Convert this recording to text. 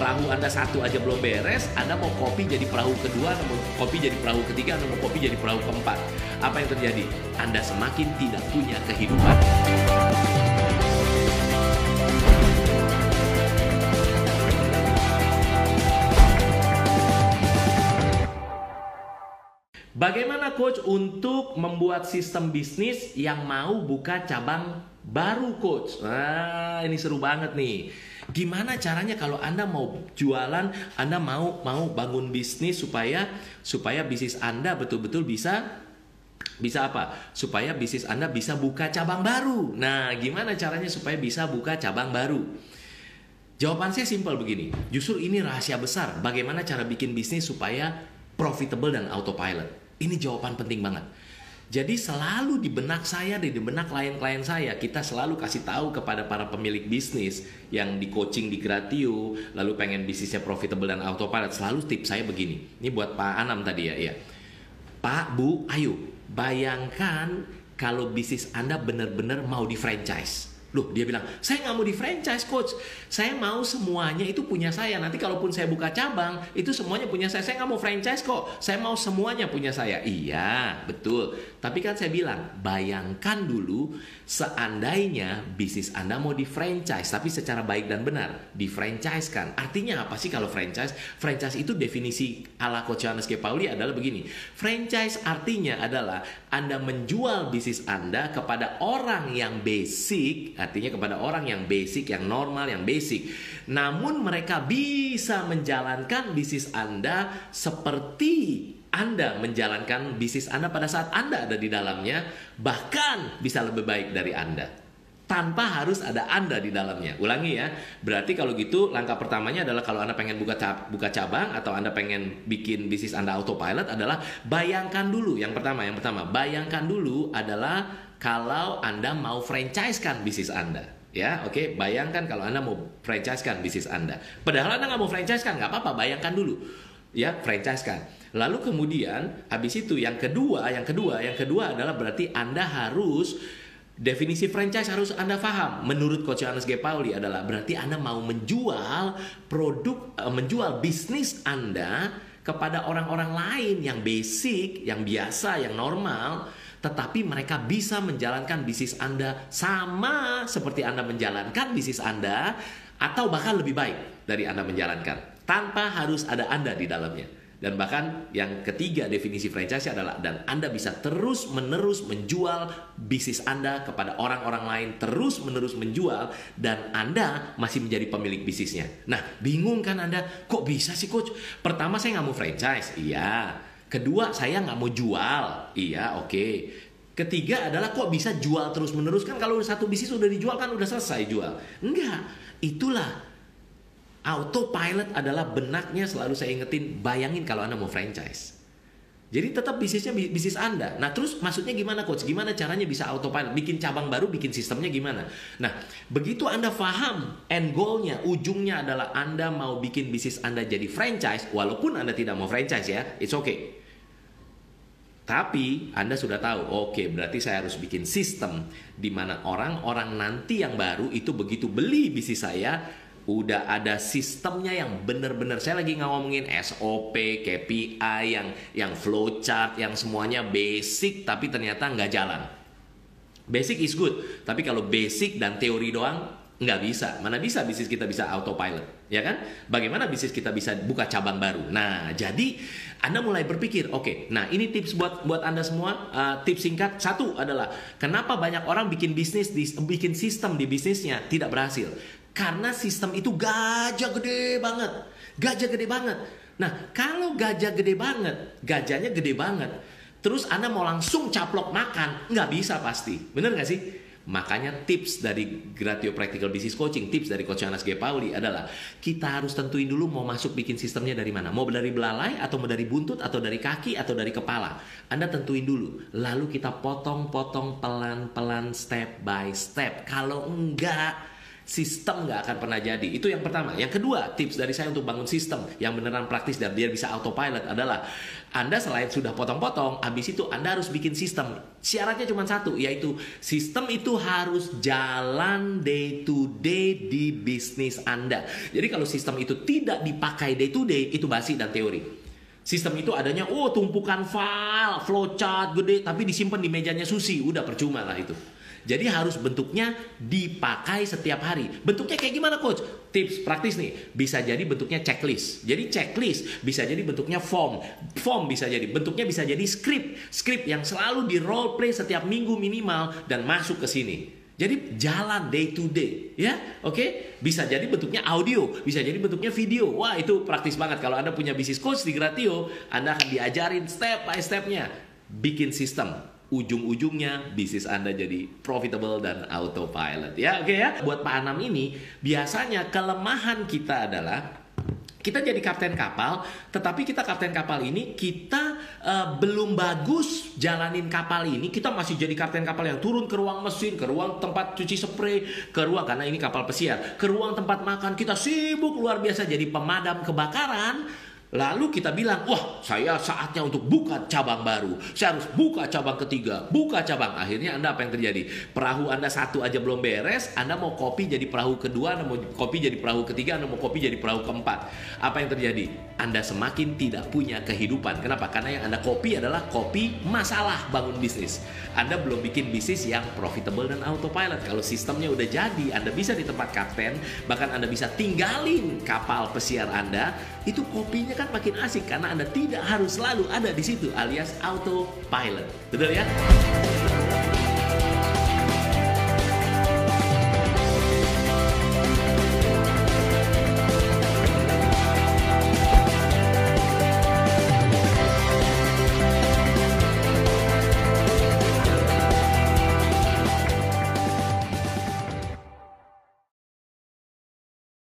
perahu Anda satu aja belum beres, Anda mau kopi jadi perahu kedua, Anda mau kopi jadi perahu ketiga, Anda mau kopi jadi perahu keempat. Apa yang terjadi? Anda semakin tidak punya kehidupan. Bagaimana coach untuk membuat sistem bisnis yang mau buka cabang baru coach? Nah, ini seru banget nih. Gimana caranya kalau Anda mau jualan, Anda mau mau bangun bisnis supaya supaya bisnis Anda betul-betul bisa bisa apa? Supaya bisnis Anda bisa buka cabang baru. Nah, gimana caranya supaya bisa buka cabang baru? Jawaban saya simpel begini. Justru ini rahasia besar bagaimana cara bikin bisnis supaya profitable dan autopilot. Ini jawaban penting banget. Jadi selalu di benak saya di benak klien-klien saya kita selalu kasih tahu kepada para pemilik bisnis yang di coaching di Gratio lalu pengen bisnisnya profitable dan autopilot selalu tips saya begini. Ini buat Pak Anam tadi ya, ya. Pak, Bu, ayo bayangkan kalau bisnis Anda benar-benar mau di franchise. Loh, dia bilang, saya nggak mau di franchise, coach. Saya mau semuanya itu punya saya. Nanti kalaupun saya buka cabang, itu semuanya punya saya. Saya nggak mau franchise kok. Saya mau semuanya punya saya. Iya, betul. Tapi kan saya bilang, bayangkan dulu seandainya bisnis Anda mau di franchise, tapi secara baik dan benar. Di franchise kan. Artinya apa sih kalau franchise? Franchise itu definisi ala Coach Johannes G. Pauli adalah begini. Franchise artinya adalah Anda menjual bisnis Anda kepada orang yang basic, artinya kepada orang yang basic, yang normal, yang basic. Namun mereka bisa menjalankan bisnis Anda seperti anda menjalankan bisnis Anda pada saat Anda ada di dalamnya, bahkan bisa lebih baik dari Anda. Tanpa harus ada Anda di dalamnya. Ulangi ya. Berarti kalau gitu langkah pertamanya adalah kalau Anda pengen buka buka cabang atau Anda pengen bikin bisnis Anda autopilot adalah bayangkan dulu yang pertama, yang pertama, bayangkan dulu adalah kalau Anda mau franchise-kan bisnis Anda. Ya, oke. Okay? Bayangkan kalau Anda mau franchise-kan bisnis Anda. Padahal Anda nggak mau franchise-kan, nggak apa-apa. Bayangkan dulu. Ya, franchise-kan. Lalu kemudian habis itu yang kedua, yang kedua, yang kedua adalah berarti Anda harus definisi franchise harus Anda paham. Menurut Coach Johannes G. Pauli adalah berarti Anda mau menjual produk, eh, menjual bisnis Anda kepada orang-orang lain yang basic, yang biasa, yang normal, tetapi mereka bisa menjalankan bisnis Anda sama seperti Anda menjalankan bisnis Anda atau bahkan lebih baik dari Anda menjalankan tanpa harus ada Anda di dalamnya. Dan bahkan yang ketiga definisi franchise adalah dan Anda bisa terus menerus menjual bisnis Anda kepada orang-orang lain, terus menerus menjual dan Anda masih menjadi pemilik bisnisnya. Nah, bingung kan Anda? Kok bisa sih coach? Pertama saya nggak mau franchise, iya. Kedua saya nggak mau jual, iya oke. Okay. Ketiga adalah kok bisa jual terus menerus kan kalau satu bisnis udah dijual kan udah selesai jual. Enggak, itulah Autopilot adalah benaknya selalu saya ingetin, bayangin kalau Anda mau franchise. Jadi tetap bisnisnya bisnis Anda. Nah terus maksudnya gimana coach? Gimana caranya bisa autopilot? Bikin cabang baru, bikin sistemnya gimana? Nah begitu Anda paham end goalnya, ujungnya adalah Anda mau bikin bisnis Anda jadi franchise, walaupun Anda tidak mau franchise ya, it's okay. Tapi Anda sudah tahu, oke okay, berarti saya harus bikin sistem di mana orang-orang nanti yang baru itu begitu beli bisnis saya, udah ada sistemnya yang bener-bener saya lagi ngomongin SOP, KPI, yang yang flowchart, yang semuanya basic tapi ternyata nggak jalan. Basic is good, tapi kalau basic dan teori doang nggak bisa. Mana bisa bisnis kita bisa autopilot, ya kan? Bagaimana bisnis kita bisa buka cabang baru? Nah, jadi Anda mulai berpikir, oke, okay, nah ini tips buat buat Anda semua. Uh, tips singkat satu adalah kenapa banyak orang bikin bisnis, bikin sistem di bisnisnya tidak berhasil? Karena sistem itu gajah gede banget. Gajah gede banget. Nah, kalau gajah gede banget, gajahnya gede banget, terus Anda mau langsung caplok makan, nggak bisa pasti. Bener nggak sih? Makanya tips dari Gratio Practical Business Coaching, tips dari Coach Anas G. Pauli adalah kita harus tentuin dulu mau masuk bikin sistemnya dari mana. Mau dari belalai atau mau dari buntut atau dari kaki atau dari kepala. Anda tentuin dulu. Lalu kita potong-potong pelan-pelan step by step. Kalau enggak, sistem nggak akan pernah jadi. Itu yang pertama. Yang kedua, tips dari saya untuk bangun sistem yang beneran praktis dan biar bisa autopilot adalah Anda selain sudah potong-potong, habis itu Anda harus bikin sistem. Syaratnya cuma satu, yaitu sistem itu harus jalan day to day di bisnis Anda. Jadi kalau sistem itu tidak dipakai day to day, itu basi dan teori. Sistem itu adanya, oh tumpukan file, flowchart gede, tapi disimpan di mejanya Susi, udah percuma lah itu. Jadi harus bentuknya dipakai setiap hari. Bentuknya kayak gimana coach? Tips praktis nih, bisa jadi bentuknya checklist. Jadi checklist bisa jadi bentuknya form. Form bisa jadi bentuknya bisa jadi script. Script yang selalu di role play setiap minggu minimal dan masuk ke sini. Jadi jalan day to day, ya, oke? Okay? Bisa jadi bentuknya audio, bisa jadi bentuknya video. Wah itu praktis banget. Kalau anda punya bisnis coach di Gratio, anda akan diajarin step by stepnya bikin sistem ujung-ujungnya bisnis Anda jadi profitable dan autopilot ya oke okay ya buat Pak Anam ini biasanya kelemahan kita adalah kita jadi kapten kapal, tetapi kita kapten kapal ini kita uh, belum bagus jalanin kapal ini. Kita masih jadi kapten kapal yang turun ke ruang mesin, ke ruang tempat cuci spray, ke ruang karena ini kapal pesiar, ke ruang tempat makan. Kita sibuk luar biasa jadi pemadam kebakaran Lalu kita bilang, wah saya saatnya untuk buka cabang baru. Saya harus buka cabang ketiga, buka cabang. Akhirnya Anda apa yang terjadi? Perahu Anda satu aja belum beres, Anda mau kopi jadi perahu kedua, Anda mau kopi jadi perahu ketiga, Anda mau kopi jadi perahu keempat. Apa yang terjadi? Anda semakin tidak punya kehidupan. Kenapa? Karena yang Anda kopi adalah kopi masalah bangun bisnis. Anda belum bikin bisnis yang profitable dan autopilot. Kalau sistemnya udah jadi, Anda bisa di tempat kapten, bahkan Anda bisa tinggalin kapal pesiar Anda, itu kopinya kan makin asik karena Anda tidak harus selalu ada di situ alias autopilot. Betul ya?